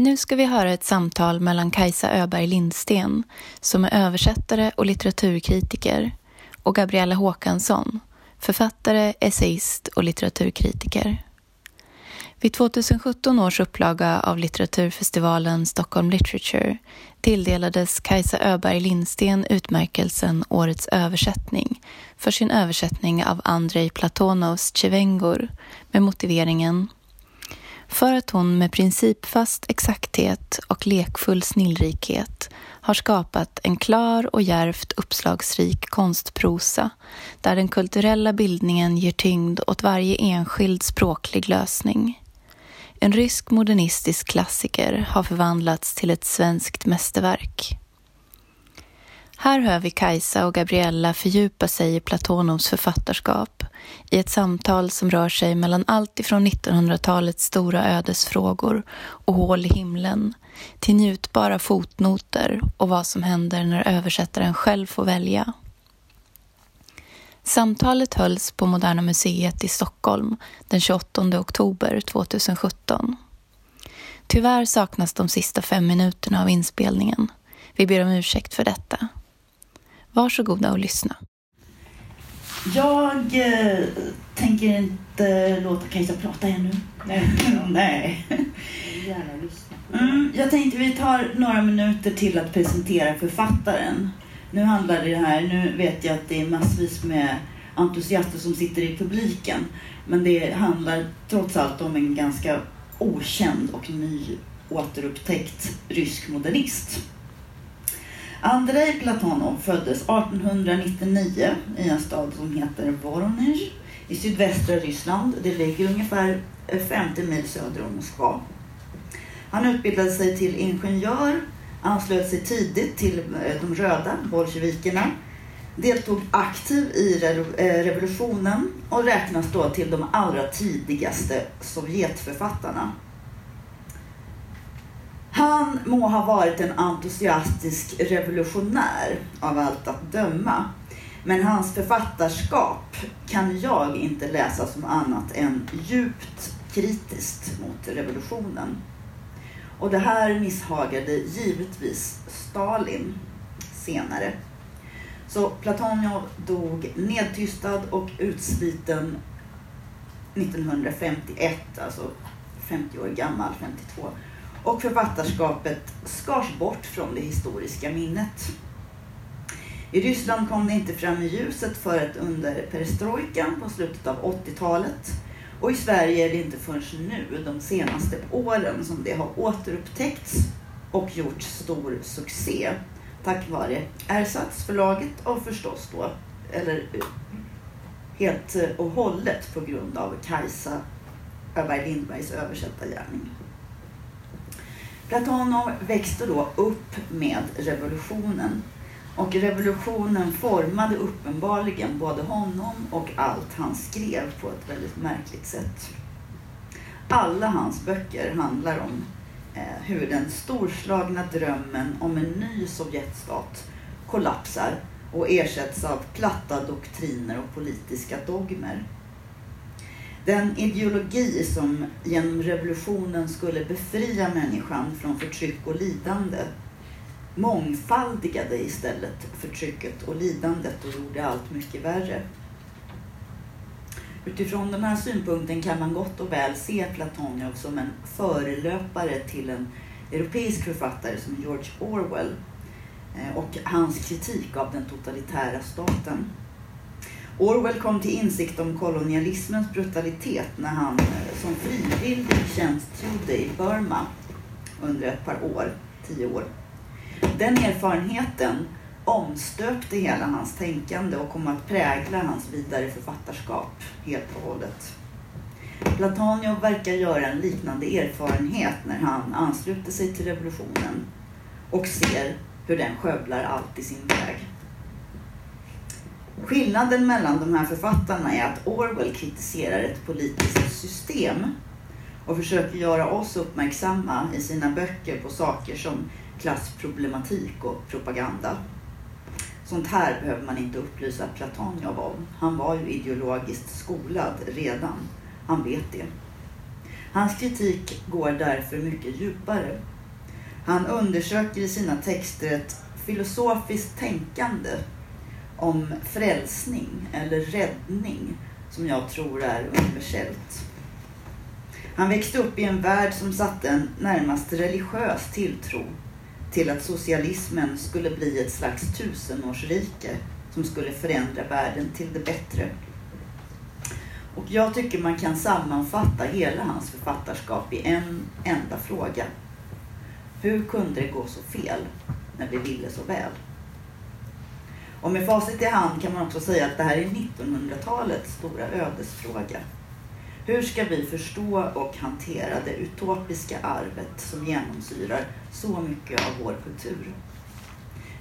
Nu ska vi höra ett samtal mellan Kajsa Öberg Lindsten, som är översättare och litteraturkritiker, och Gabriella Håkansson, författare, essayist och litteraturkritiker. Vid 2017 års upplaga av litteraturfestivalen Stockholm Literature tilldelades Kajsa Öberg Lindsten utmärkelsen Årets översättning för sin översättning av Andrei Platonovs Tjevengor med motiveringen för att hon med principfast exakthet och lekfull snillrikhet har skapat en klar och järvt uppslagsrik konstprosa där den kulturella bildningen ger tyngd åt varje enskild språklig lösning. En rysk modernistisk klassiker har förvandlats till ett svenskt mästerverk. Här hör vi Kajsa och Gabriella fördjupa sig i Platonovs författarskap i ett samtal som rör sig mellan allt ifrån 1900-talets stora ödesfrågor och hål i himlen till njutbara fotnoter och vad som händer när översättaren själv får välja. Samtalet hölls på Moderna Museet i Stockholm den 28 oktober 2017. Tyvärr saknas de sista fem minuterna av inspelningen. Vi ber om ursäkt för detta. Varsågoda och lyssna. Jag eh, tänker inte låta Kajsa prata ännu. Nej. Nej. Gärna lyssna. Mm, jag tänkte vi tar några minuter till att presentera författaren. Nu handlar det här, nu vet jag att det är massvis med entusiaster som sitter i publiken. Men det handlar trots allt om en ganska okänd och ny återupptäckt rysk modernist. Andrei Platonov föddes 1899 i en stad som heter Voronezh i sydvästra Ryssland. Det ligger ungefär 50 mil söder om Moskva. Han utbildade sig till ingenjör, anslöt sig tidigt till eh, de röda, bolsjevikerna, deltog aktiv i eh, revolutionen och räknas då till de allra tidigaste Sovjetförfattarna. Han må ha varit en entusiastisk revolutionär av allt att döma. Men hans författarskap kan jag inte läsa som annat än djupt kritiskt mot revolutionen. Och det här misshagade givetvis Stalin senare. Så Platonov dog nedtystad och utsliten 1951, alltså 50 år gammal, 52 och författarskapet skars bort från det historiska minnet. I Ryssland kom det inte fram i ljuset förrän under perestrojkan på slutet av 80-talet. Och i Sverige är det inte förrän nu, de senaste åren, som det har återupptäckts och gjort stor succé. Tack vare Ersatsförlaget och förstås då, eller helt och hållet på grund av Kajsa Öberg Lindbergs översättargärning. Platonov växte då upp med revolutionen och revolutionen formade uppenbarligen både honom och allt han skrev på ett väldigt märkligt sätt. Alla hans böcker handlar om eh, hur den storslagna drömmen om en ny Sovjetstat kollapsar och ersätts av platta doktriner och politiska dogmer. Den ideologi som genom revolutionen skulle befria människan från förtryck och lidande mångfaldigade istället förtrycket och lidandet och gjorde allt mycket värre. Utifrån den här synpunkten kan man gott och väl se Platonov som en förelöpare till en europeisk författare som George Orwell eh, och hans kritik av den totalitära staten. Orwell kom till insikt om kolonialismens brutalitet när han eh, som frivillig tjänstgjorde i Burma under ett par år, tio år. Den erfarenheten omstöpte hela hans tänkande och kom att prägla hans vidare författarskap helt och hållet. Platonov verkar göra en liknande erfarenhet när han ansluter sig till revolutionen och ser hur den skövlar allt i sin väg. Skillnaden mellan de här författarna är att Orwell kritiserar ett politiskt system och försöker göra oss uppmärksamma i sina böcker på saker som klassproblematik och propaganda. Sånt här behöver man inte upplysa Platonjov om. Han var ju ideologiskt skolad redan. Han vet det. Hans kritik går därför mycket djupare. Han undersöker i sina texter ett filosofiskt tänkande om frälsning eller räddning som jag tror är universellt. Han växte upp i en värld som satte en närmast religiös tilltro till att socialismen skulle bli ett slags tusenårsrike som skulle förändra världen till det bättre. Och jag tycker man kan sammanfatta hela hans författarskap i en enda fråga. Hur kunde det gå så fel när vi ville så väl? Och med facit i hand kan man också säga att det här är 1900-talets stora ödesfråga. Hur ska vi förstå och hantera det utopiska arvet som genomsyrar så mycket av vår kultur?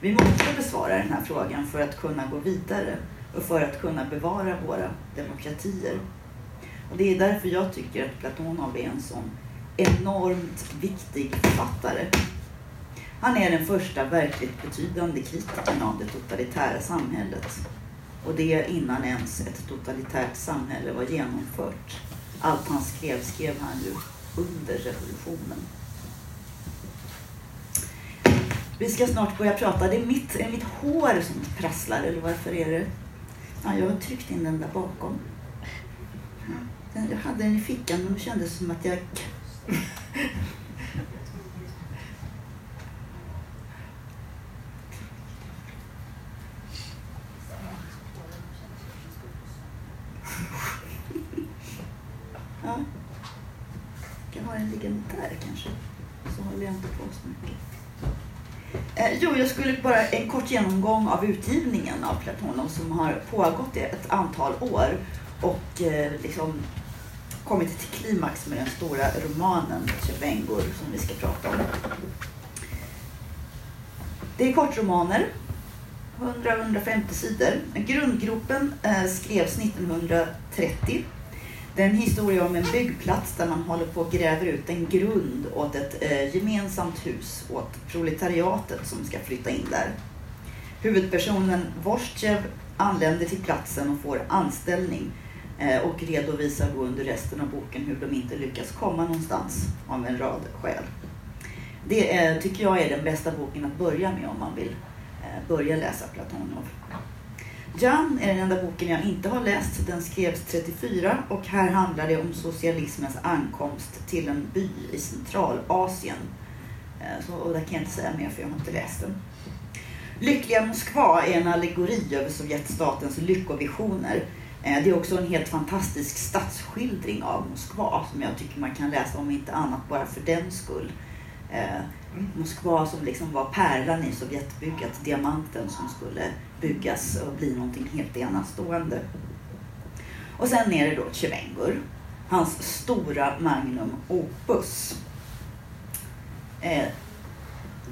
Vi måste besvara den här frågan för att kunna gå vidare och för att kunna bevara våra demokratier. Och det är därför jag tycker att Platonov är en sån enormt viktig författare. Han är den första verkligt betydande kritikern av det totalitära samhället. Och det innan ens ett totalitärt samhälle var genomfört. Allt han skrev, skrev han ju under revolutionen. Vi ska snart börja prata. Det är mitt, är mitt hår som prasslar, eller varför är det? Ja, jag har tryckt in den där bakom. Jag hade den i fickan, men det kändes som att jag... Ja. Jag har den liggande där kanske. Så håller jag inte på så mycket. Eh, jo, jag skulle bara en kort genomgång av utgivningen av Platonov som har pågått i ett antal år och eh, liksom kommit till klimax med den stora romanen Tjevengor som vi ska prata om. Det är kortromaner, 100-150 sidor. Grundgruppen eh, skrevs 1930 det är en historia om en byggplats där man håller på och gräver ut en grund åt ett eh, gemensamt hus åt proletariatet som ska flytta in där. Huvudpersonen Vorstjev anländer till platsen och får anställning eh, och redovisar då under resten av boken hur de inte lyckas komma någonstans av en rad skäl. Det är, tycker jag är den bästa boken att börja med om man vill eh, börja läsa Platonov. Jan är den enda boken jag inte har läst. Den skrevs 34 och här handlar det om socialismens ankomst till en by i Centralasien. Så, och där kan jag inte säga mer för jag har inte läst den. Lyckliga Moskva är en allegori över Sovjetstatens lyckovisioner. Eh, det är också en helt fantastisk stadsskildring av Moskva som jag tycker man kan läsa om inte annat bara för den skull. Eh, Moskva som liksom var pärlan i Sovjetbygget, diamanten som skulle byggas och bli någonting helt enastående. Och sen är det då Tjevengur, hans stora magnum opus. Eh,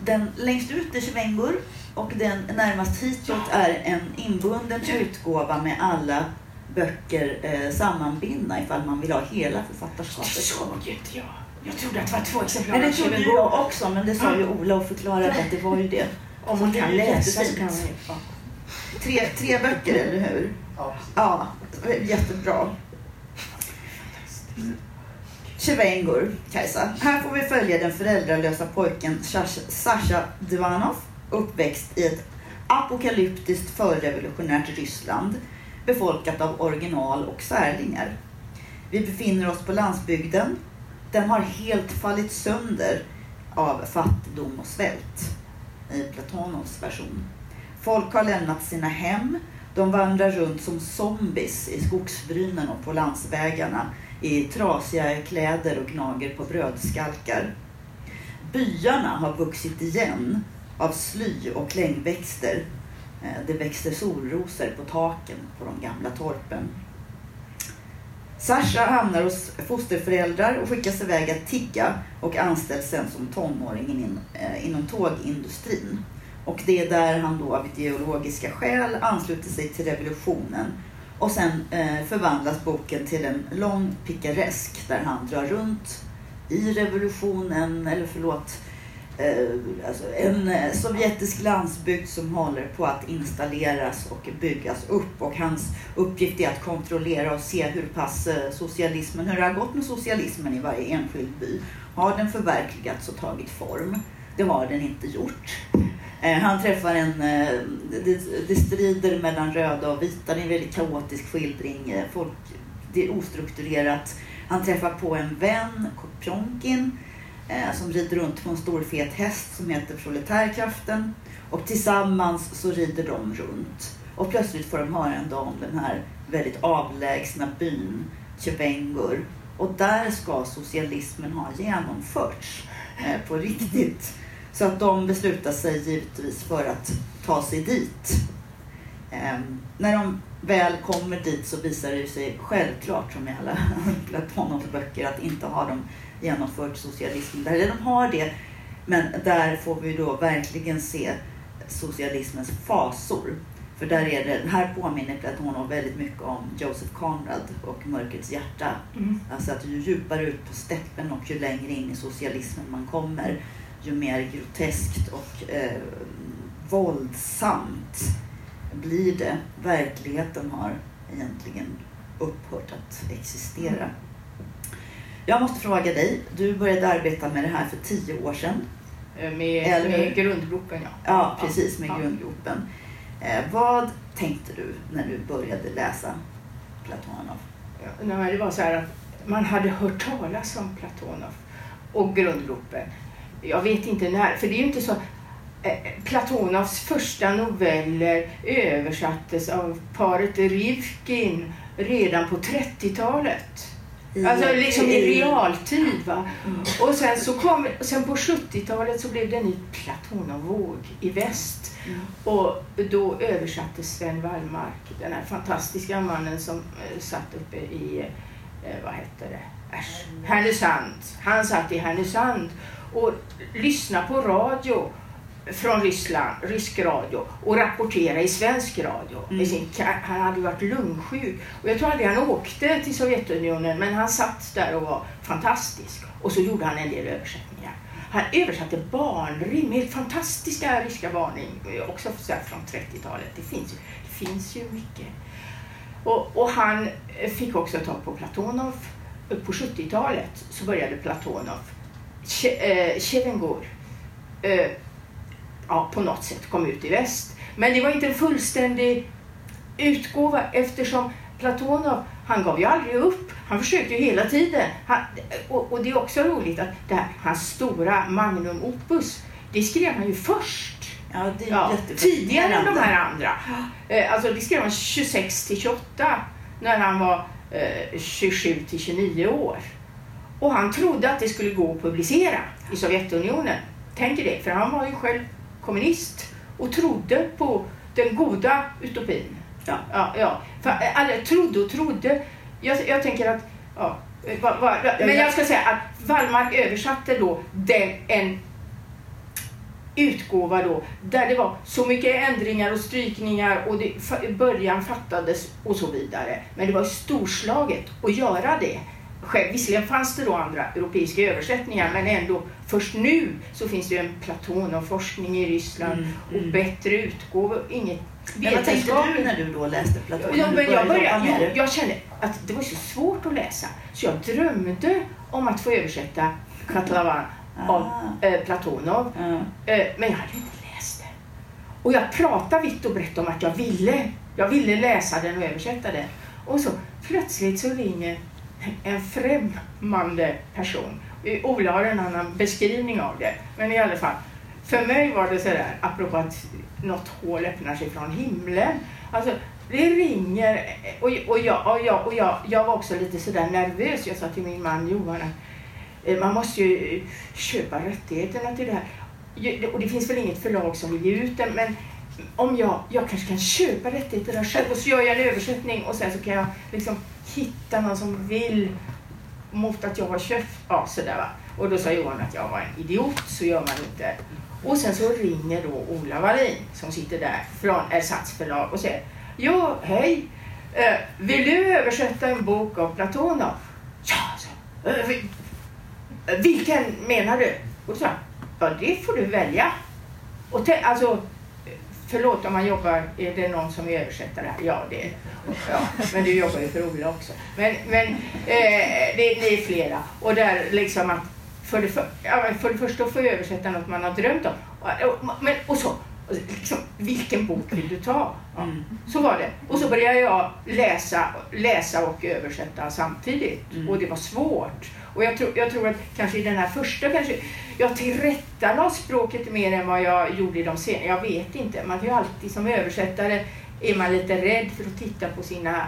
den längst ut är Tjevengur och den närmast hitåt är en inbunden utgåva med alla böcker eh, sammanbindna ifall man vill ha hela författarskapet. Det såget jag. Jag trodde att det var två exemplar. Men det trodde jag också, men det sa ju Ola och förklarade att det var ju det. Om man kan läsa så kan man ja. tre, tre böcker, eller hur? Ja. Ja, jättebra. Tjevengur, Kajsa. Här får vi följa den föräldralösa pojken Sasha Dvanov, uppväxt i ett apokalyptiskt förrevolutionärt Ryssland, befolkat av original och särlingar. Vi befinner oss på landsbygden den har helt fallit sönder av fattigdom och svält i Platonovs version. Folk har lämnat sina hem. De vandrar runt som zombies i skogsbrynen och på landsvägarna i trasiga kläder och gnager på brödskalkar. Byarna har vuxit igen av sly och klängväxter. Eh, det växer solrosor på taken på de gamla torpen. Sasha hamnar hos fosterföräldrar och skickas iväg att tigga och anställs sen som tonåring in, eh, inom tågindustrin. Och det är där han då av ideologiska skäl ansluter sig till revolutionen. Och sen eh, förvandlas boken till en lång pikaresk där han drar runt i revolutionen, eller förlåt, Eh, alltså en eh, sovjetisk landsbygd som håller på att installeras och byggas upp och hans uppgift är att kontrollera och se hur pass eh, socialismen, hur det har gått med socialismen i varje enskild by. Har den förverkligats och tagit form? Det har den inte gjort. Han träffar en, det, strider mellan röda och vita, det är en väldigt kaotisk skildring. Folk, det är ostrukturerat. Han träffar på en vän, Kopjonkin, Eh, som rider runt på en stor fet häst som heter Proletärkraften. Och tillsammans så rider de runt. Och plötsligt får de höra en dag om den här väldigt avlägsna byn Tjevengur. Och där ska socialismen ha genomförts eh, på riktigt. Så att de beslutar sig givetvis för att ta sig dit. Eh, när de väl kommer dit så visar det sig självklart, som i alla Platonovs böcker, att inte har de genomfört socialism där. De har det, men där får vi då verkligen se socialismens fasor. För där är det, här påminner Platonov väldigt mycket om Joseph Conrad och Mörkrets hjärta. Mm. Alltså att ju djupare ut på steppen och ju längre in i socialismen man kommer, ju mer groteskt och eh, våldsamt blir det. Verkligheten har egentligen upphört att existera. Jag måste fråga dig, du började arbeta med det här för tio år sedan. Eh, med, med grundgropen, ja. Ja, precis, med ja. grundgropen. Eh, vad tänkte du när du började läsa Platonov? Ja, det var så här att man hade hört talas om Platonov och grundgropen jag vet inte när, för det är ju inte så eh, Platonovs första noveller översattes av paret Rivkin redan på 30-talet. Alltså liksom i realtid. Va? Och sen, så kom, sen på 70-talet så blev det en ny Platonovvåg i väst. Mm. Och då översatte Sven Wallmark, den här fantastiska mannen som eh, satt uppe i, eh, vad hette det, Äsch, Härnösand. Han satt i Härnösand och lyssna på radio från Ryssland, rysk radio och rapportera i svensk radio. Mm. Han hade varit lungsjuk och jag tror aldrig han åkte till Sovjetunionen men han satt där och var fantastisk. Och så gjorde han en del översättningar. Han översatte barnrim, helt fantastiska ryska barnrim, också från 30-talet. Det finns, ju, det finns ju mycket. Och, och han fick också tag på Platonov. På 70-talet så började Platonov Tjevengor eh, eh, ja, på något sätt kom ut i väst. Men det var inte en fullständig utgåva eftersom Platonov, han gav ju aldrig upp. Han försökte ju hela tiden. Han, och, och, det är också roligt att det här, hans stora magnum opus, det skrev han ju först. Ja, ja, tidigare än de här andra. Eh, alltså det skrev han 26 till 28 när han var eh, 27 till 29 år. Och han trodde att det skulle gå att publicera i Sovjetunionen. Tänk er det, för han var ju själv kommunist och trodde på den goda utopin. Ja. Ja, ja. För, eller trodde och trodde. Jag, jag tänker att, ja, va, va, men jag ska säga att Wallmark översatte då den, en utgåva då där det var så mycket ändringar och strykningar och det, början fattades och så vidare. Men det var storslaget att göra det själv. Visserligen fanns det då andra europeiska översättningar men ändå först nu så finns det ju en Platonov-forskning i Ryssland mm, och mm. bättre utgåvor. Inget men vad tänkte du när du då läste Platon? Ja, men jag, började, jag, jag kände att det var så svårt att läsa så jag drömde om att få översätta Katlavan ah. av eh, Platonov. Ah. Eh, men jag hade inte läst det. Och jag pratade vitt och brett om att jag ville, jag ville läsa den och översätta den. Och så plötsligt så ringer en främmande person. Ola har en annan beskrivning av det. Men i alla fall, för mig var det sådär, apropå att något hål öppnar sig från himlen. Alltså, det ringer och, och, jag, och, jag, och jag, jag var också lite sådär nervös. Jag sa till min man Johan att man måste ju köpa rättigheterna till det här. Och det finns väl inget förlag som vill ge ut den men om jag, jag kanske kan köpa rättigheterna själv och så gör jag en översättning och sen så kan jag liksom hitta någon som vill mot att jag har köpt, ja sådär va. Och då sa Johan att jag var en idiot, så gör man inte. Och sen så ringer då Ola Wallin som sitter där från Ersatz förlag och säger Ja, hej! Eh, vill du översätta en bok av Platonov? Ja, så. Eh, eh, vilken menar du? Och så sa Ja, det får du välja. Och te- alltså, förlåt om man jobbar, är det någon som är översättare här? Ja, det är ja, Men du jobbar ju för Ola också. Men, men eh, det, det är flera. Och där liksom att för det, för, för det första få översätta något man har drömt om. Och, och, men, och så, liksom, vilken bok vill du ta? Ja, Mm. Så var det. Och så började jag läsa, läsa och översätta samtidigt. Mm. Och det var svårt. Och jag tror, jag tror att kanske i den här första kanske jag tillrättalade språket mer än vad jag gjorde i de senare. Jag vet inte. Man kan ju alltid som översättare är man lite rädd för att titta på sina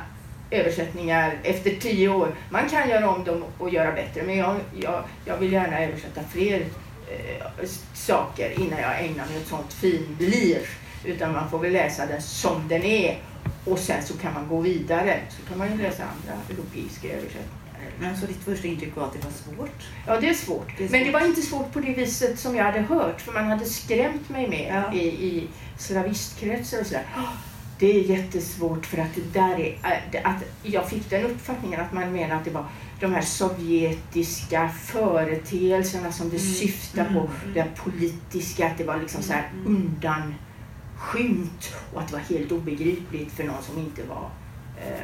översättningar efter tio år. Man kan göra om dem och göra bättre men jag, jag, jag vill gärna översätta fler eh, saker innan jag ägnar mig åt sånt finlir. Utan man får väl läsa den som den är och sen så kan man gå vidare. Så kan man ju läsa andra europeiska översättningar. Men så ditt första intryck var att det var svårt? Ja, det är svårt. Det är Men det svårt. var inte svårt på det viset som jag hade hört, för man hade skrämt mig med Ja. i, i slavistkretsar och sådär. "Åh, Det är jättesvårt för att det där är... äh, Att jag fick den uppfattningen att man menar att det var de här sovjetiska företeelserna som det Mm. syftar på. Mm. Det politiska, att det var liksom så här Mm. undanskymt och att det var helt obegripligt för någon som inte var eh,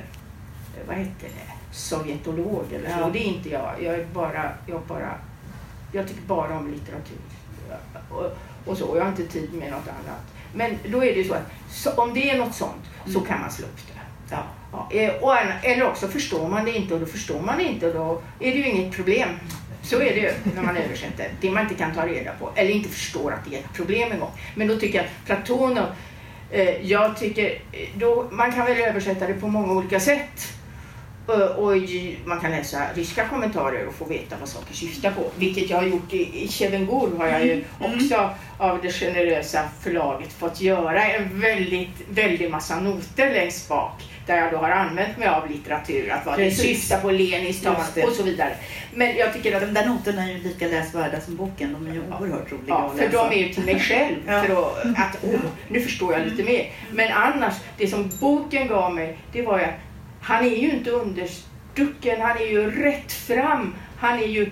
vad hette det, sovjetolog eller så. Ja. Och det är inte jag. Jag är bara, jag bara, jag tycker bara om litteratur. Och, och så, och jag har inte tid med något annat. Men då är det ju så att så, om det är något sånt så Mm. kan man slå upp det. Ja. Ja, eh, och, eller också förstår man det inte och då förstår man det inte och då är det ju inget problem. Så är det ju när man översätter. Det man inte kan ta reda på eller inte förstår att det är ett problem en gång. Men då tycker jag att Platonov, eh, jag tycker, eh, då, man kan väl översätta det på många olika sätt. Eh, Och man kan läsa ryska kommentarer och få veta vad saker syftar på. Vilket jag har gjort i, i Chevengur har jag ju Mm. också av det generösa förlaget fått göra en väldigt, väldigt massa noter längst bak. Där jag då har använt mig av litteratur, att vad det syftar på, Lenins tal och så vidare. Men jag tycker att De där noterna är ju lika läsvärda som boken. De är ju oerhört roliga Ja, att för läsa. de är ju till mig själv. Ja. För att, att åh, nu förstår jag lite mer. Men annars, det som boken gav mig, det var ju att han är ju inte understucken, han är ju rätt fram. Han är ju,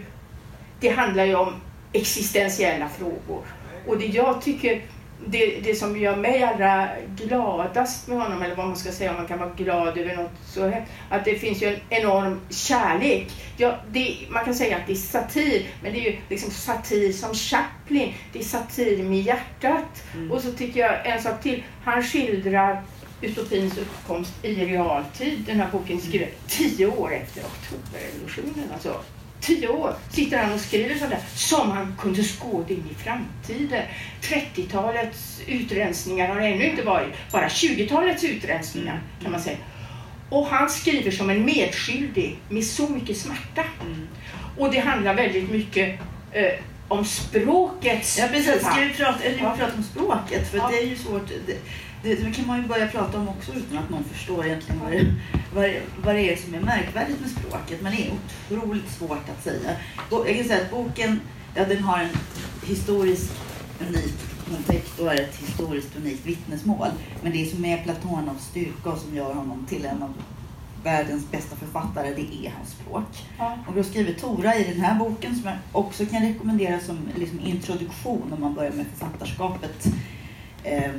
det handlar ju om existentiella frågor. Och det jag tycker, det, det som gör mig allra gladast med honom, eller vad man ska säga om man kan vara glad över något så här, att det finns ju en enorm kärlek. Ja, det, man kan säga att det är satir, men det är ju liksom satir som Chaplin. Det är satir med hjärtat. Mm. Och så tycker jag en sak till. Han skildrar utopins uppkomst i realtid. Den här boken skriven tio år efter oktoberrevolutionen. Alltså, tio år sitter han och skriver sådär som han kunde skåda in i framtiden. 30-talets utrensningar har ännu inte varit, bara 20-talets utrensningar kan man säga. Och han skriver som en medskyldig med så mycket smärta. Mm. Och det handlar väldigt mycket eh, om språkets Ja precis, ska vi prata, eller Ja. prata om språket? För Ja. det är ju svårt. Det, det, det kan man ju börja prata om också utan att någon förstår egentligen vad det, vad, det, vad det är som är märkvärdigt med språket. Men det är otroligt svårt att säga. Jag kan säga att boken, ja, den har en historisk unik kontext och är ett historiskt unikt vittnesmål. Men det som är Platonovs styrka och som gör honom till en av världens bästa författare, det är hans språk. Ja. Och då skriver Tora i den här boken som jag också kan rekommendera som liksom introduktion om man börjar med författarskapet. Eh,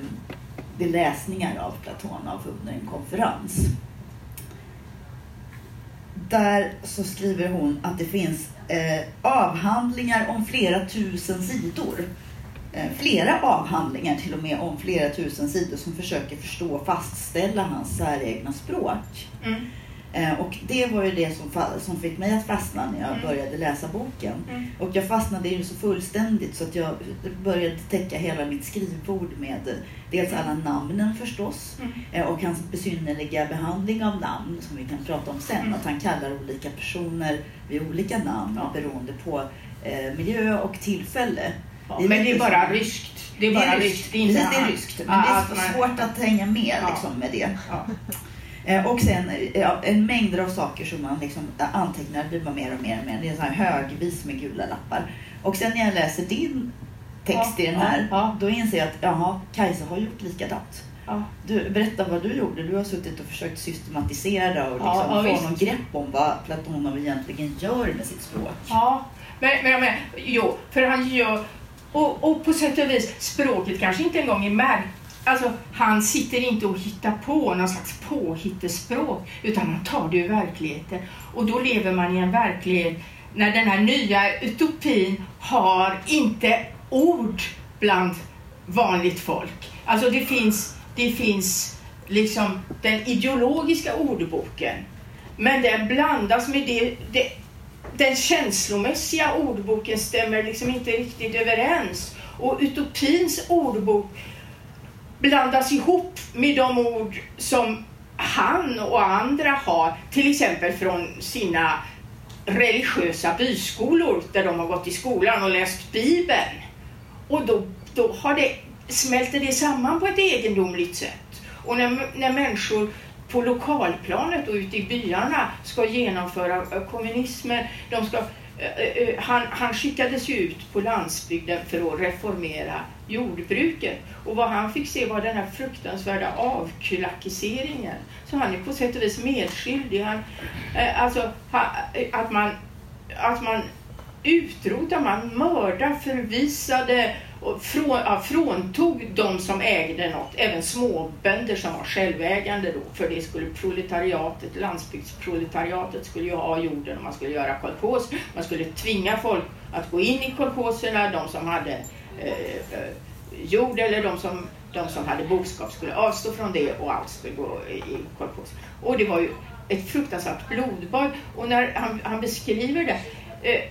läsningar av Platonov under en konferens. Där så skriver hon att det finns eh, avhandlingar om flera tusen sidor. Eh, flera avhandlingar till och med om flera tusen sidor som försöker förstå och fastställa hans säregna språk. Mm. Eh, och det var ju det som, som fick mig att fastna när jag Mm. började läsa boken. Mm. Och jag fastnade det så fullständigt så att jag började täcka hela mitt skrivbord med eh, dels alla namnen förstås Mm. eh, och hans besynnerliga behandling av namn som vi kan prata om sen. Mm. Att han kallar olika personer vid olika namn Ja. beroende på eh, miljö och tillfälle. Ja, Det men det är bara ryskt. Det är bara ryskt. Det är inte Precis, det är han. ryskt. Men det är svårt att hänga med liksom, med det. Ja. Eh, Och sen eh, ja, en mängd av saker som man liksom eh, antecknar blir man mer och mer och mer. Det är så här högvis med gula lappar. Och sen när jag läser din text Ja, i den här, ja, då inser jag att jaha, Kajsa har gjort likadant. Ja. Du, berätta vad du gjorde. Du har suttit och försökt systematisera och liksom Ja, ja, få någon grepp om vad Platonov egentligen gör med sitt språk. Ja, men, men, men jo, för han gör, Och, och på sätt och vis, språket kanske inte en gång är märkt Alltså, han sitter inte och hittar på någon slags påhittespråk utan han tar det ur verkligheten. Och då lever man i en verklighet när den här nya utopin har inte ord bland vanligt folk. Alltså det finns, det finns liksom den ideologiska ordboken men den blandas med det, det den känslomässiga ordboken stämmer liksom inte riktigt överens. Och utopins ordbok blandas ihop med de ord som han och andra har, till exempel från sina religiösa byskolor där de har gått i skolan och läst Bibeln. Och då, då har det, smälter det samman på ett egendomligt sätt. Och när, när människor på lokalplanet och ute i byarna ska genomföra kommunismen, de ska Eh, eh, han, han skickades ju ut på landsbygden för att reformera jordbruket. Och vad han fick se var den här fruktansvärda avkulakiseringen. Så han är på sätt och vis medskyldig. Han, eh, alltså, eh, att man, att man utrotar, man mördar, förvisade och från, ja, fråntog de som ägde något, även småbönder som var självägande då, för det skulle proletariatet, landsbygdsproletariatet skulle ju ha jorden och man skulle göra kolkos. Man skulle tvinga folk att gå in i kolkoserna, de som hade eh, eh, jord eller de som, de som hade boskap skulle avstå från det och allt skulle gå i kolkos. Och det var ju ett fruktansvärt blodbad och när han, han beskriver det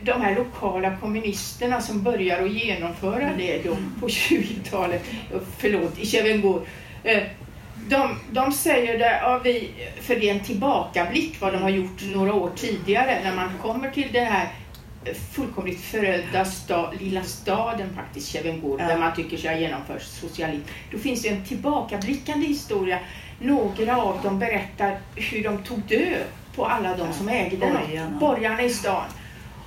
de här lokala kommunisterna som börjar att genomföra det då på 20-talet, förlåt, i Chevengor. Eh, de, de säger det, ja, vi, för det är en tillbakablick vad de har gjort några år tidigare när man kommer till den här fullkomligt förödda sta, lilla staden faktiskt, Chevengor, ja. där man tycker sig ha genomfört socialism. Då finns det en tillbakablickande historia. Några av dem berättar hur de tog död på alla de som ägde borgarna. borgarna i stan.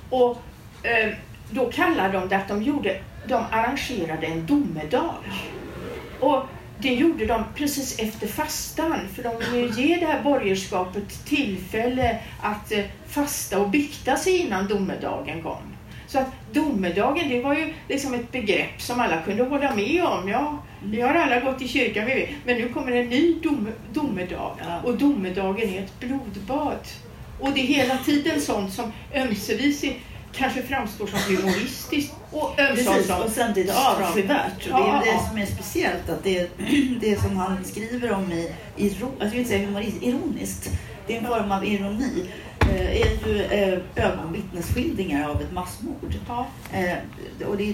Och eh, då kallade de det att de, gjorde, de arrangerade en domedag. Och det gjorde de precis efter fastan för de ville ge det här borgerskapet tillfälle att eh, fasta och bikta sig innan domedagen kom. Så att domedagen det var ju liksom ett begrepp som alla kunde hålla med om. Ja, vi har alla gått i kyrkan, men nu kommer en ny dom, domedag och domedagen är ett blodbad. Och det är hela tiden sånt som ömsevis kanske framstår som humoristiskt och ömsom som... och samtidigt avskyvärt. Och det är det som är speciellt, att det, det som han skriver om i, iro, jag ska inte säga humoristiskt, ironiskt, det är en form av ironi, eh, är ju eh, ögonvittnesskildringar av ett massmord. Ja. Eh, och det är,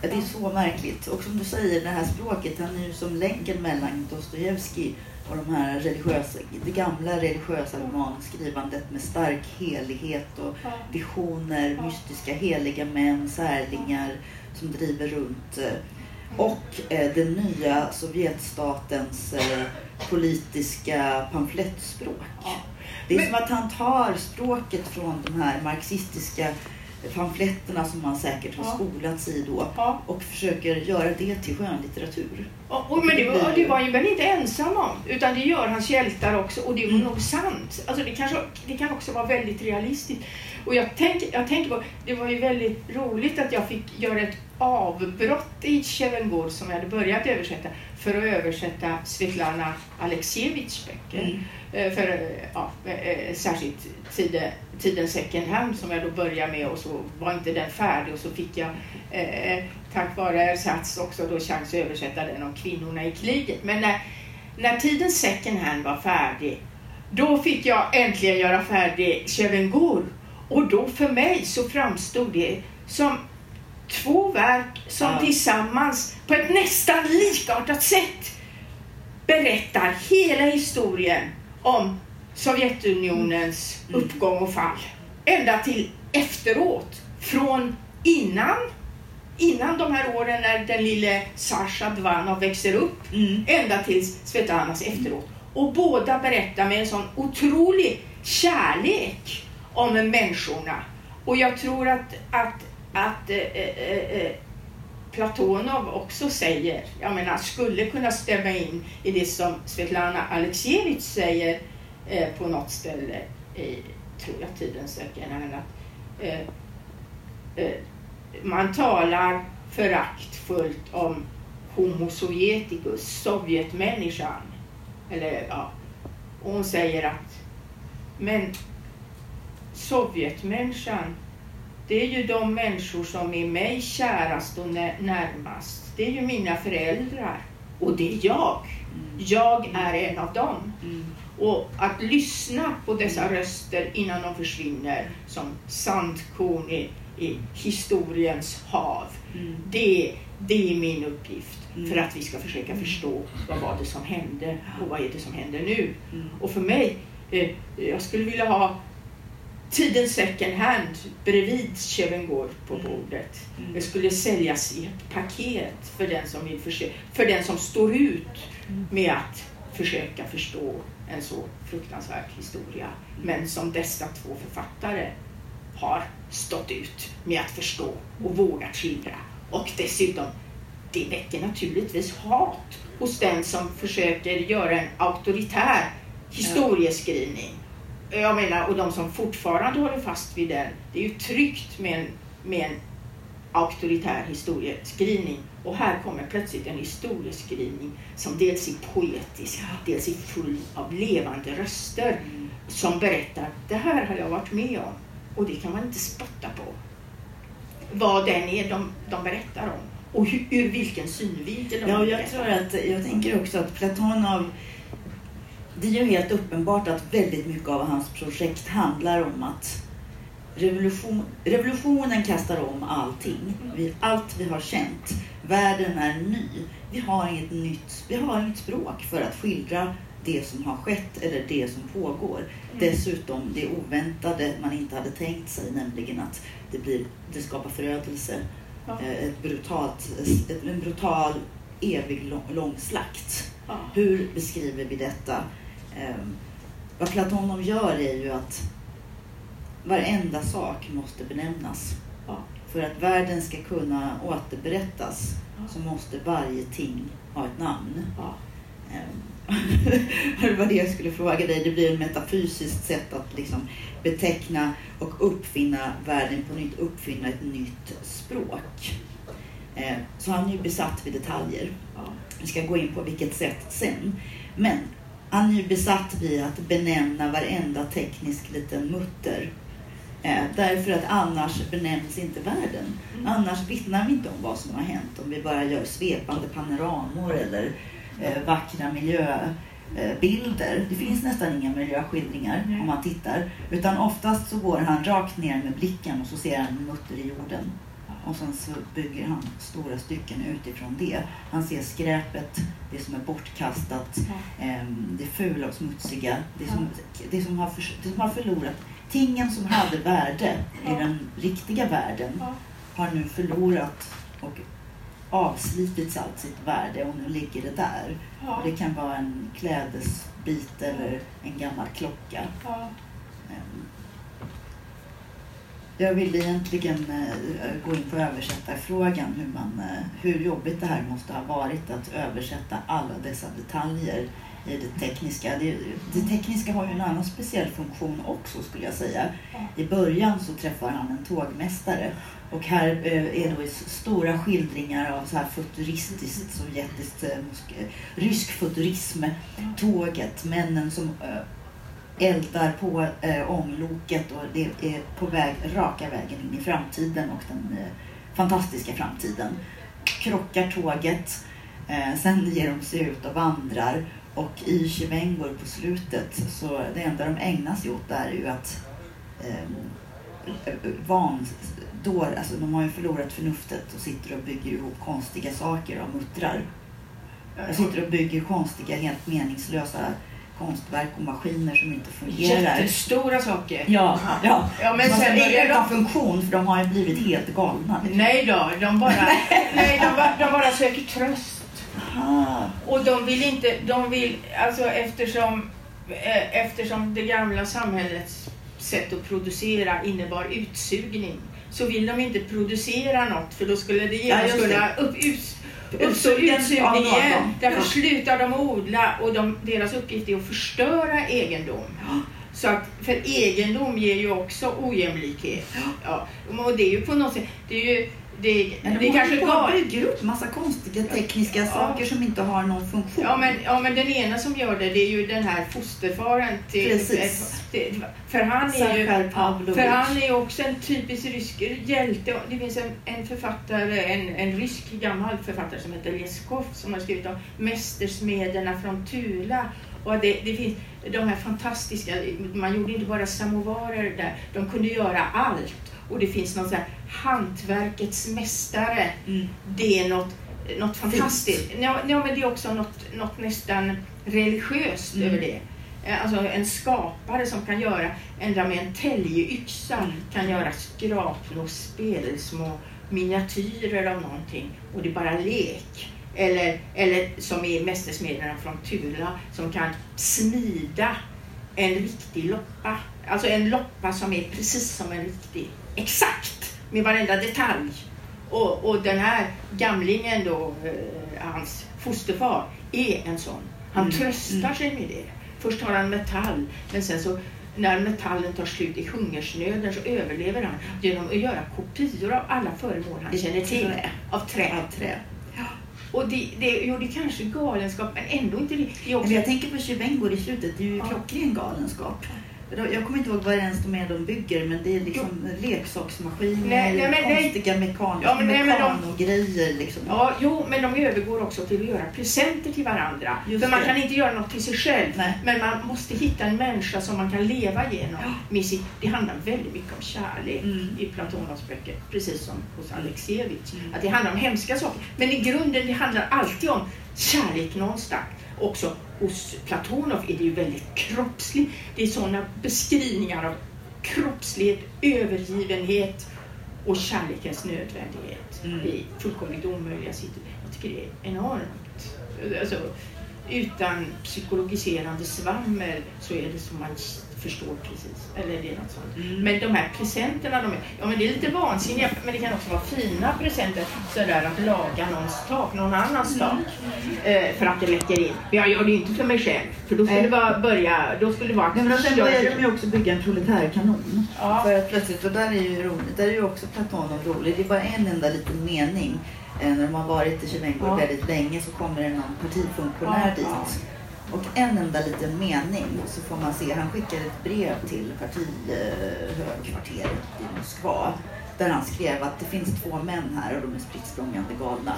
det är så märkligt. Och som du säger, det här språket, han är ju som länken mellan Dostojevskij och de här religiösa, det gamla religiösa romanskrivandet med stark helighet och visioner, mystiska heliga män, särlingar som driver runt. Eh, och eh, den nya Sovjetstatens eh, politiska pamflettspråk. Det är som att han tar språket från de här marxistiska pamfletterna som man säkert har ja. skolats i då ja. och försöker göra det till skönlitteratur. Ja, och, men det var, det var ju väl inte ensam om, utan det gör hans hjältar också och det var mm. nog sant. Alltså det, kanske, det kan också vara väldigt realistiskt. Och jag tänker, jag tänker på, det var ju väldigt roligt att jag fick göra ett avbrott i Tjevengor som jag hade börjat översätta för att översätta Svetlana Aleksijevitjs böcker. Mm. Eh, för eh, ja, eh, särskilt tiden, tiden second hand som jag då började med och så var inte den färdig och så fick jag eh, tack vare ersats också då chans att översätta den om kvinnorna i kriget. Men när, när tiden second hand var färdig då fick jag äntligen göra färdig Chevengor och då för mig så framstod det som två verk som ja. tillsammans på ett nästan likartat sätt berättar hela historien om Sovjetunionens mm. uppgång och fall. Ända till efteråt, från innan innan de här åren när den lille Sasha Dvanov växer upp, mm. ända till Svetlanas efteråt. Och båda berättar med en sån otrolig kärlek om människorna. Och jag tror att, att, att eh eh, eh, eh, Platonov också säger, jag menar skulle kunna stämma in i det som Svetlana Aleksijevitj säger eh, på något ställe i, tror jag, Tidens sökare, att eh, eh, man talar föraktfullt om Homo sovjeticus, Sovjetmänniskan. Eller, ja. Och hon säger att men Sovjetmänniskan, det är ju de människor som är mig kärast och närmast. Det är ju mina föräldrar och det är jag. Jag är en av dem. Och att lyssna på dessa röster innan de försvinner som sandkorn i, i historiens hav. Mm. Det, det är min uppgift Mm. för att vi ska försöka förstå vad var det som hände och vad är det som händer nu. Mm. Och för mig, eh, jag skulle vilja ha Tidens second hand bredvid Chevengård på Mm. bordet. Mm. Det skulle säljas i ett paket för den som, vill försöka, för den som står ut Mm. med att försöka förstå en så fruktansvärd historia. Men som dessa två författare har stått ut med att förstå och vågat skildra. Och dessutom, det väcker naturligtvis hat hos den som försöker göra en auktoritär historieskrivning. Jag menar, och de som fortfarande håller fast vid den, det är ju tryggt med en, med en auktoritär historieskrivning. Och här kommer plötsligt en historieskrivning som dels är poetisk, dels är full av levande röster Mm. som berättar, det här har jag varit med om. Och det kan man inte spotta på. Vad den är de, de berättar om. Och hur, ur vilken synvinkel de Ja, jag berättar. tror att, jag tänker också att Platonov, det är ju helt uppenbart att väldigt mycket av hans projekt handlar om att revolution, revolutionen kastar om allting. Vi, allt vi har känt. Världen är ny. Vi har inget nytt, vi har inget språk för att skildra det som har skett eller det som pågår. Dessutom det oväntade man inte hade tänkt sig, nämligen att det, blir, det skapar förödelse. Ja. Eh, Ett brutalt, ett, en brutal, evig lång, lång slakt. Ja. Hur beskriver vi detta? Ehm, vad Platonov gör är ju att varenda sak måste benämnas. Ja. För att världen ska kunna återberättas Ja. så måste varje ting ha ett namn. Ja. Ehm, Det var det jag skulle fråga dig. Det blir ett metafysiskt sätt att liksom beteckna och uppfinna världen på nytt, uppfinna ett nytt språk. Ehm, Så han är ju besatt vid detaljer. Vi ska gå in på vilket sätt sen. Men han är ju besatt vid att benämna varenda teknisk liten mutter. Eh, därför att annars benämns inte världen. Annars vittnar vi inte om vad som har hänt. Om vi bara gör svepande panoramor eller eh, vackra miljöbilder. Det finns nästan inga miljöskildringar Nej. om man tittar. Utan oftast så går han rakt ner med blicken och så ser han en mutter i jorden. Och sen så bygger han stora stycken utifrån det. Han ser skräpet, det som är bortkastat, ehm, det fula och smutsiga, det som, det som, har, för, det som har förlorat. Tingen som hade värde i den riktiga världen har nu förlorat och avslitits allt sitt värde och nu ligger det där. Ja. Och det kan vara en klädesbit eller en gammal klocka. Ja. Jag vill egentligen eh, gå in på översättarfrågan, hur, man, eh, hur jobbigt det här måste ha varit att översätta alla dessa detaljer i det tekniska. Det, det tekniska har ju en annan speciell funktion också skulle jag säga. I början så träffar han en tågmästare och här eh, är då stora skildringar av så här futuristiskt, sovjetiskt, rysk futurism. Tåget, männen som eldar på eh, ångloket och det är på väg raka vägen in i framtiden och den eh, fantastiska framtiden. Krockar tåget, eh, sen ger de sig ut och vandrar och i Chivengor på slutet så det enda de ägnar sig åt där är ju att eh, van, då, alltså de har ju förlorat förnuftet och sitter och bygger ihop konstiga saker av muttrar. Jag sitter och bygger konstiga, helt meningslösa konstverk och maskiner som inte fungerar. Jättestora saker. Ja, ja. Ja, men sen är det utan de... funktion för de har ju blivit helt galna. Nej då, de bara, nej, de, bara, de bara söker tröst. Aha. Och de vill inte, de vill, alltså eftersom, eh, eftersom det gamla samhällets sätt att producera innebar utsugning så vill de inte producera något för då skulle det Ja, genast det. kunna upp, ut, uppstå utsugning igen. Därför Ja. slutar de odla och de, deras uppgift är att förstöra egendom. Så att, för egendom ger ju också ojämlikhet. Ja. Och det är ju på något sätt, det är ju, det, Men det de är kanske galet. bygger upp massa konstiga tekniska Ja. saker som inte har någon funktion. Ja men, ja men den ena som gör det, det är ju den här fosterfaren till... Precis. Det, för han är ju... Pavlovich. För han är också en typisk rysk hjälte. Det finns en, en författare, en, en rysk gammal författare som heter Leskov som har skrivit om Mästersmederna från Tula. Och det, det finns de här fantastiska, man gjorde inte bara samovarer där, de kunde göra allt. Och det finns någon sån här hantverkets mästare. Mm. Det är något, något fantastiskt. Ja, ja, men det är också något, något nästan religiöst Mm. över det. Eh, Alltså en skapare som kan göra, ända med en täljeyxa, Mm. kan göra skrapor och spel, små miniatyrer av någonting. Och det är bara lek. Eller, eller som i Mästersmederna från Tula som kan smida en riktig loppa. Alltså en loppa som är precis som en riktig. Exakt! Med varenda detalj. Och, och den här gamlingen då, eh, hans fosterfar, är en sån. Han Mm. tröstar sig med det. Först har han metall, men sen så när metallen tar slut i hungersnöden så överlever han genom att göra kopior av alla föremål han känner till. Trä. Av trä. Av trä. Och det, det, jo, det är kanske galenskap, men ändå inte det. är också, Men jag tänker på Chivengo i slutet, det är ju Ja. klockren galenskap. Jag kommer inte ihåg vad ens de är de bygger, men det är liksom leksaksmaskiner, Nej, nej, men nej. konstiga mekan Ja, men nej, men de- mekanogrejer. Liksom. Ja, jo, men de övergår också till att göra presenter till varandra. Just För man det. kan inte göra något till sig själv. Nej. Men man måste hitta en människa som man kan leva genom. Med sitt, det handlar väldigt mycket om kärlek Mm. i Platonovs böcker. Precis som hos Alexievich. Mm. Att det handlar om hemska saker. Men i grunden det handlar alltid om kärlek någonstans. Också hos Platonov är det ju väldigt kroppsligt. Det är sådana beskrivningar av kroppslighet, övergivenhet och kärlekens nödvändighet Mm. i fullkomligt omöjliga situationer. Jag tycker det är enormt. Alltså, utan psykologiserande svammel så är det som man förstår precis. Eller det är något sånt. Mm. Men de här presenterna, de är, ja, men det är lite vansinniga, men det kan också vara fina presenter. Sådär att laga någons tak, någon annans tak. Eh, för att det läcker in. Jag gör det ju inte för mig själv. För då skulle det vara, börja, då skulle det vara Nej, men sen börjar de ju också bygga en proletärkanon. Ja. För att plötsligt, och där är ju roligt, där är ju också Platonov rolig. Det är bara en enda liten mening. Eh, när de har varit i Chivengo Ja. väldigt länge så kommer det någon partifunktionär Ja, dit. Och en enda liten mening så får man se, han skickade ett brev till partihögkvarteret i Moskva. Där han skrev att det finns två män här och de är spritt galna.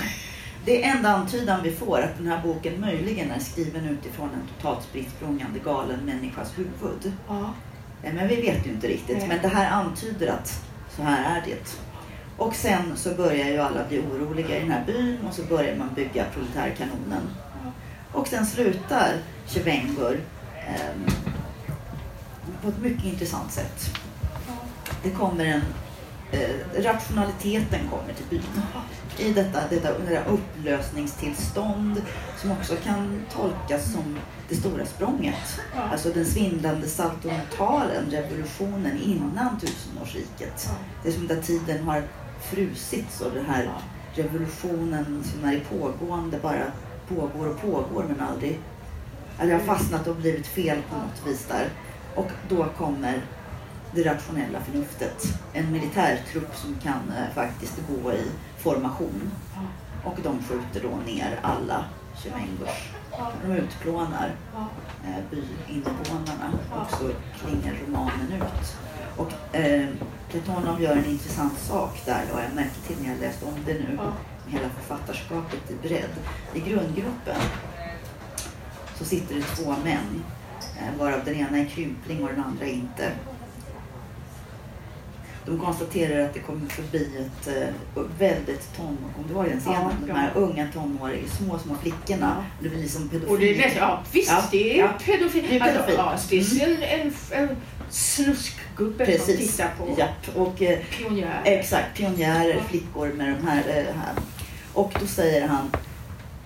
Det är enda antydan vi får att den här boken möjligen är skriven utifrån en totalt spritt galen människas huvud. Ja. Eh, Men vi vet ju inte riktigt. Nej. Men det här antyder att så här är det. Och sen så börjar ju alla bli oroliga i den här byn och så börjar man bygga proletärkanonen. Och sen slutar Chevengur eh, på ett mycket intressant sätt. Det kommer en eh, rationaliteten kommer till byn. I detta, detta, detta upplösningstillstånd som också kan tolkas som det stora språnget. Alltså den svindlande saltomortalen, revolutionen innan tusenårsriket. Det är som att tiden har frusits och den här revolutionen som är i pågående bara pågår och pågår men aldrig... Eller har fastnat och blivit fel på något vis där. Och då kommer det rationella förnuftet. En militärtrupp som kan eh, faktiskt gå i formation. Och de skjuter då ner alla Chevengers. De utplånar eh, byinvånarna och så klingar romanen ut. Och eh, Platonov gör en intressant sak där då, jag märkte till när jag läste om det nu, Ja hela författarskapet i bredd. I grundgruppen så sitter det två män, eh, varav den ena är krympling och den andra inte. De konstaterar att det kommer förbi ett eh, väldigt tonår, om du har den scenen, Ja, de här unga tonåriga, små, små flickorna. Ja. Det blir som Och det är, ja, visst, Ja, det är ja. pedofil. Det är pedofil. Alltså, det är en, en, en snuskgubbe som Precis. tittar på Japp. Och, eh, pionjärer. exakt, pionjärer, flickor med de här, här. Och då säger han,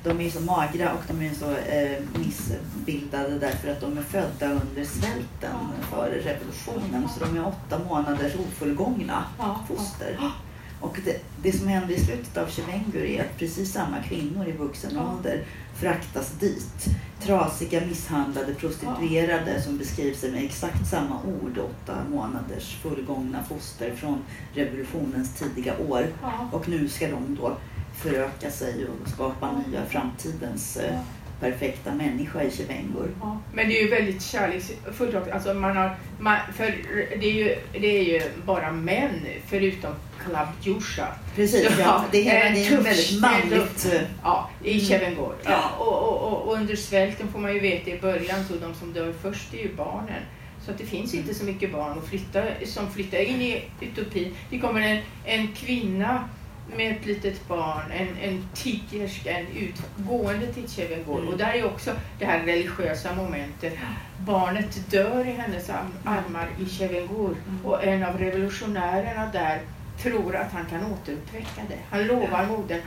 de är så magra och de är så eh, missbildade därför att de är födda under svälten före revolutionen. Så de är åtta månaders ofullgångna Ja, foster. Och det, det som händer i slutet av Chevengur är att precis samma kvinnor i vuxen ålder fraktas dit. Trasiga, misshandlade prostituerade som beskriver sig med exakt samma ord, åtta månaders fullgångna foster från revolutionens tidiga år. Och nu ska de då föröka sig och skapa nya framtidens eh, perfekta människa i Chevengur. Ja, men det är ju väldigt kärleksfullt också. Alltså man har, man, för det är, ju, det är ju bara män förutom Klavdjusha. Precis, ja. Det är, det är väldigt manligt. eh, Ja, i Mm. Chevengård. Ja. Ja, och, och, och, och under svälten får man ju veta i början så de som dör först är ju barnen. Så att det finns inte så mycket barn att flytta, som flyttar in i utopin. Det kommer en, en kvinna med ett litet barn, en, en tiggerska, en utgående till Chevengård. Mm. Och där är också det här religiösa momentet. Barnet dör i hennes arm, armar i Chevengård Mm. och en av revolutionärerna där tror att han kan återuppväcka det. Han lovar modern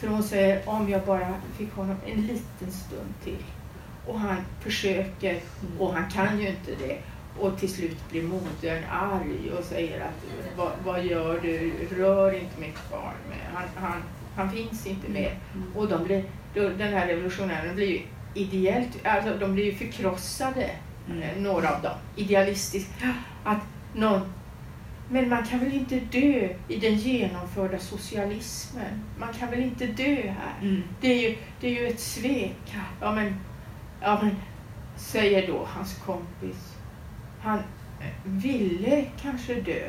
för hon säger om jag bara fick honom en liten stund till. Och han försöker och han kan ju inte det. Och till slut blir modern arg och säger att vad, vad gör du? Rör inte mitt barn. Med. Han, han, han finns inte med. Och de blir, den här revolutionären blir ju ideellt, alltså de blir ju förkrossade, Mm. eh, några av dem, idealistiskt. Att någon, men man kan väl inte dö i den genomförda socialismen? Man kan väl inte dö här? Mm. Det är ju, det är ju ett svek. Ja men, ja men, säger då hans kompis. Han eh, ville kanske dö.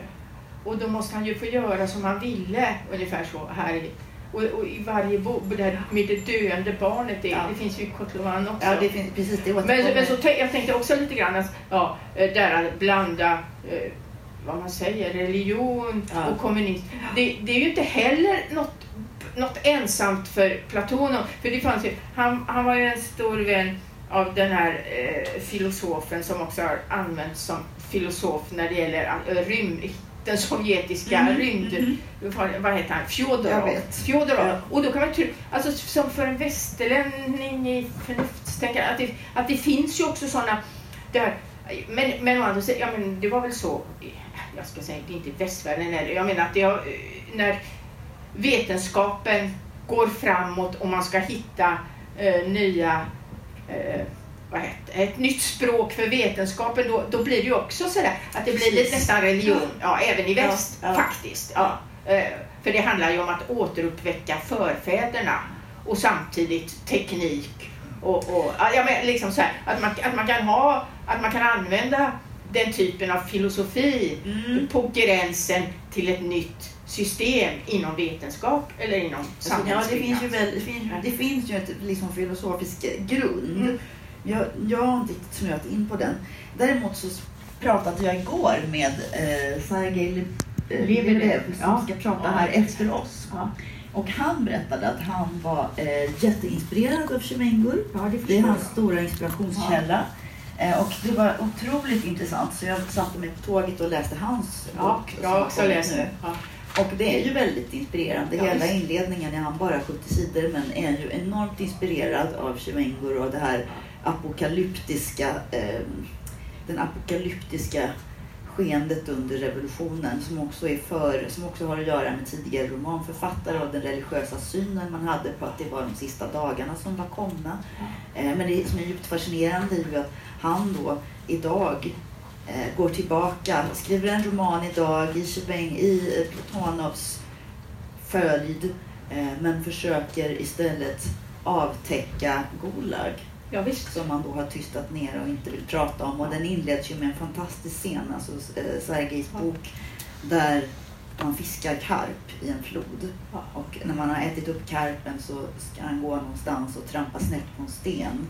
Och då måste han ju få göra som han ville, ungefär så här i och, och i varje bok, där med det döende barnet, det, Ja. det finns ju i Kotlovan också. Ja, det finns precis. Det Men, men så jag tänkte också lite grann att ja, eh, där att blanda eh, vad man säger, religion Ja. och kommunism. Det, det är ju inte heller något, något ensamt för Platonov. För det fanns ju, han, han var ju en stor vän av den här eh, filosofen som också har använts som filosof när det gäller eh, rymd, den sovjetiska Mhm, rymd... mhm. Vad, heter han? Fjodorov. Fjodorov. Ja. Och då kan man tro, alltså som för en västerlänning i förnuftstänkande, att det, att det finns ju också sådana där, men, men andra ja men det var väl så, jag ska säga, det är inte västvärlden heller, jag menar att det eh, när vetenskapen går framåt och man ska hitta eh, nya eh, heter, ett nytt språk för vetenskapen, då, då blir det ju också sådär att det blir lite nästan religion, ja, även i väst ja. faktiskt. Ja. Eh, För det handlar ju om att återuppväcka förfäderna och samtidigt teknik och, och ja, men liksom så här, att, man, att man kan ha, att man kan använda den typen av filosofi Mm. på gränsen till ett nytt system inom vetenskap eller inom Alltså, ja, det samhällsbyggnad. finns ju, väl, det finns, det finns ju ett liksom, filosofisk grund. Mm. Jag, jag har inte snöat in på den. Däremot så pratade jag igår med eh, Sergej eh, Lebedev. Som Ja. ska prata här efter oss. Ja. Och han berättade att han var eh, jätteinspirerad av Chemengur. Ja, det Det är hans jag. stora inspirationskälla. Eh, och det var otroligt intressant så jag satte mig på tåget och läste hans Ja, bok. jag har också läst nu. Och det är ju väldigt inspirerande. Ja, Hela inledningen är han bara 70 sidor men är ju enormt inspirerad av Chevengur och det här apokalyptiska, eh, den apokalyptiska skeendet under revolutionen som också, är för, som också har att göra med tidigare romanförfattare och den religiösa synen man hade på att det var de sista dagarna som var komna. Eh, men det som är djupt fascinerande är ju att han då idag går tillbaka, skriver en roman idag i, Cheveng, i eh, Platonovs följd eh, men försöker istället avtäcka Gulag ja, visst. som man då har tystat ner och inte vill prata om. Och den inleds ju med en fantastisk scen, alltså eh, Sergejs bok, där man fiskar karp i en flod. Och när man har ätit upp karpen så ska han gå någonstans och trampa snett på en sten.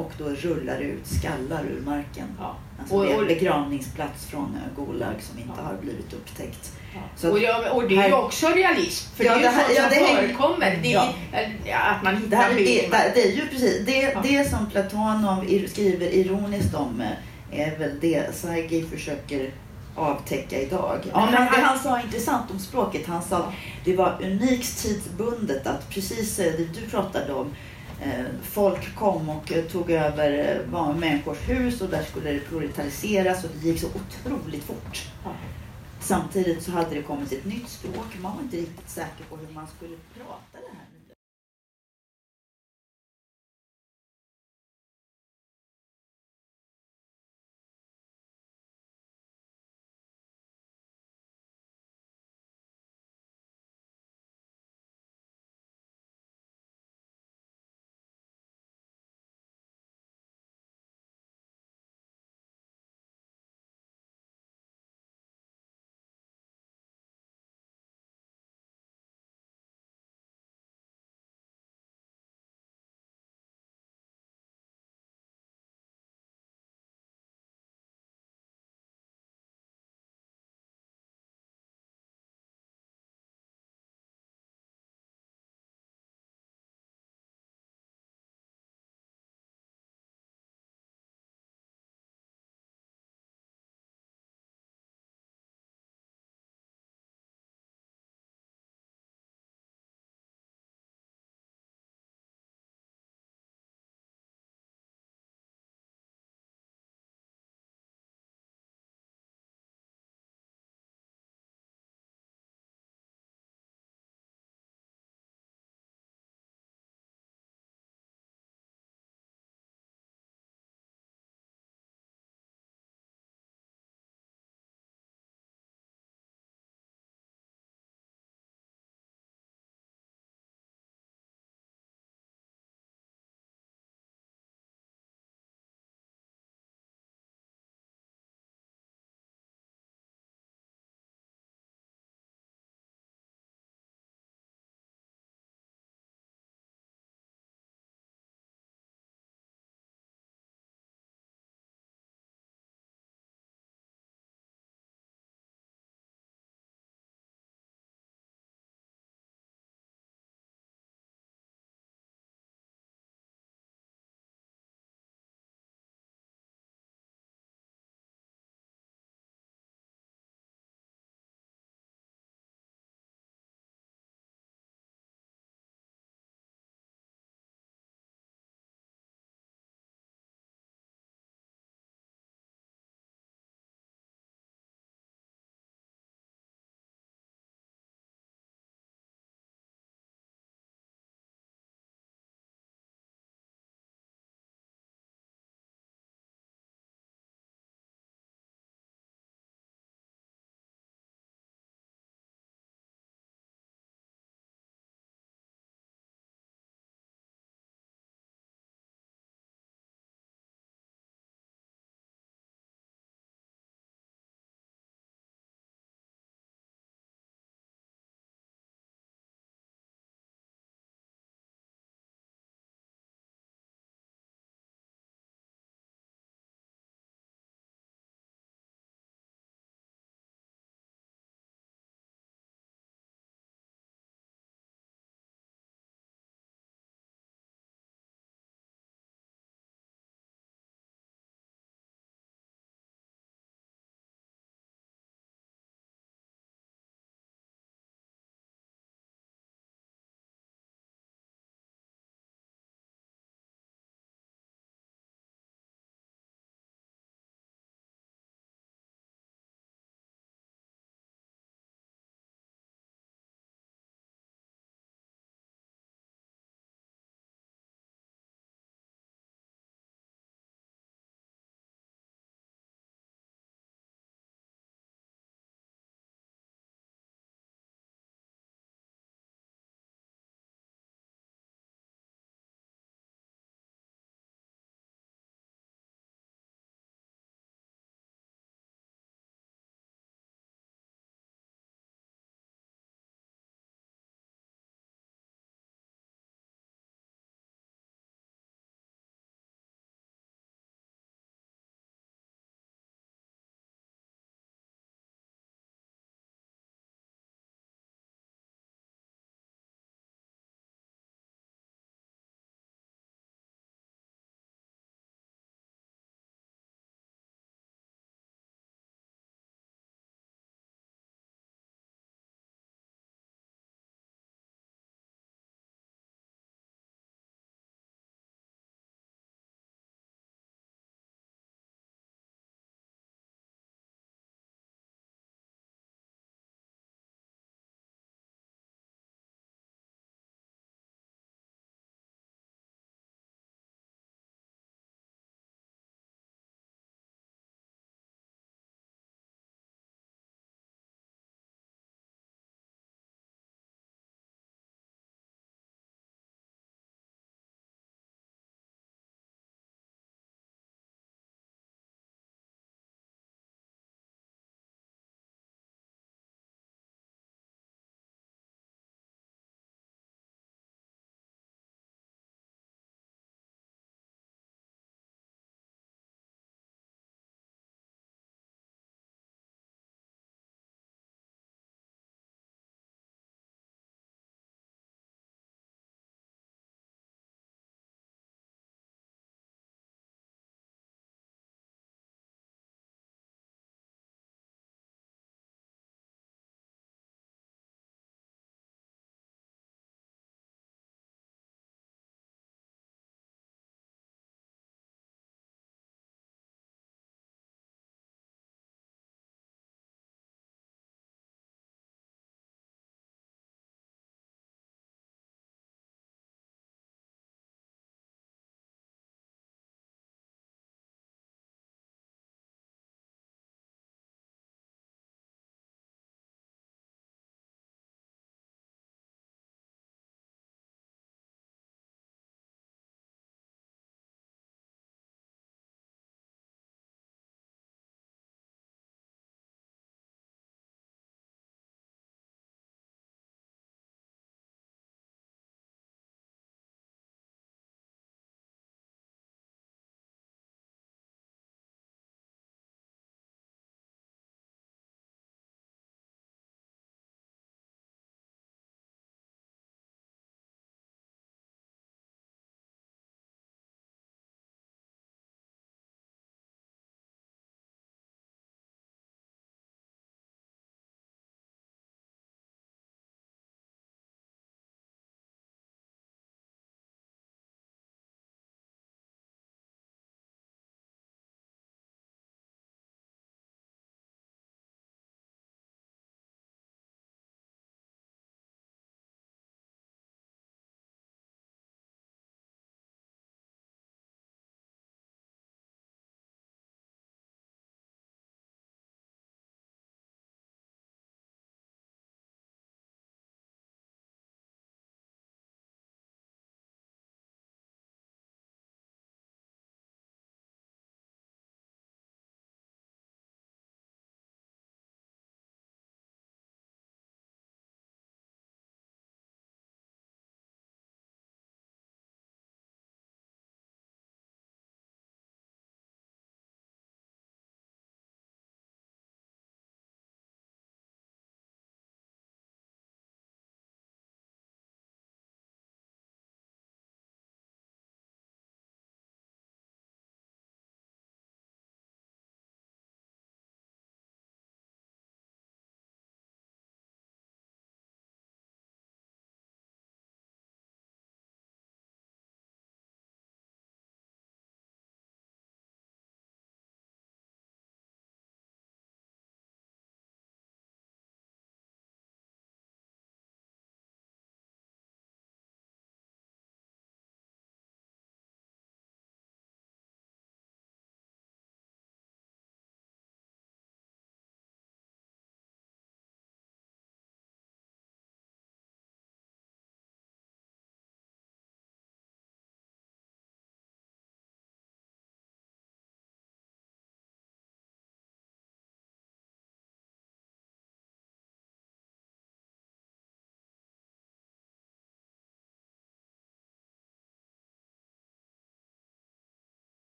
Och då rullar det ut skallar ur marken. Ja. Alltså Och- det är en och- begravningsplats från eh, Gulag som inte Ja. har blivit upptäckt. Ja. Och, ja, och det är ju också realism, för Ja, det är ju det här- sånt som det förekommer. Det är, eh, Att man Det, hittar här det, det är ju precis det, det som Platonov skriver ironiskt om eh, är väl det Sergej försöker avtäcka idag. Ja, men han, han- han sa intressant om språket. Han sa att det var unikt tidsbundet att precis det du pratade om folk kom och eh, tog över eh, människors hus och där skulle det proletariseras och det gick så otroligt fort. Samtidigt så hade det kommit ett nytt språk. Man var inte riktigt säker på hur man skulle prata det här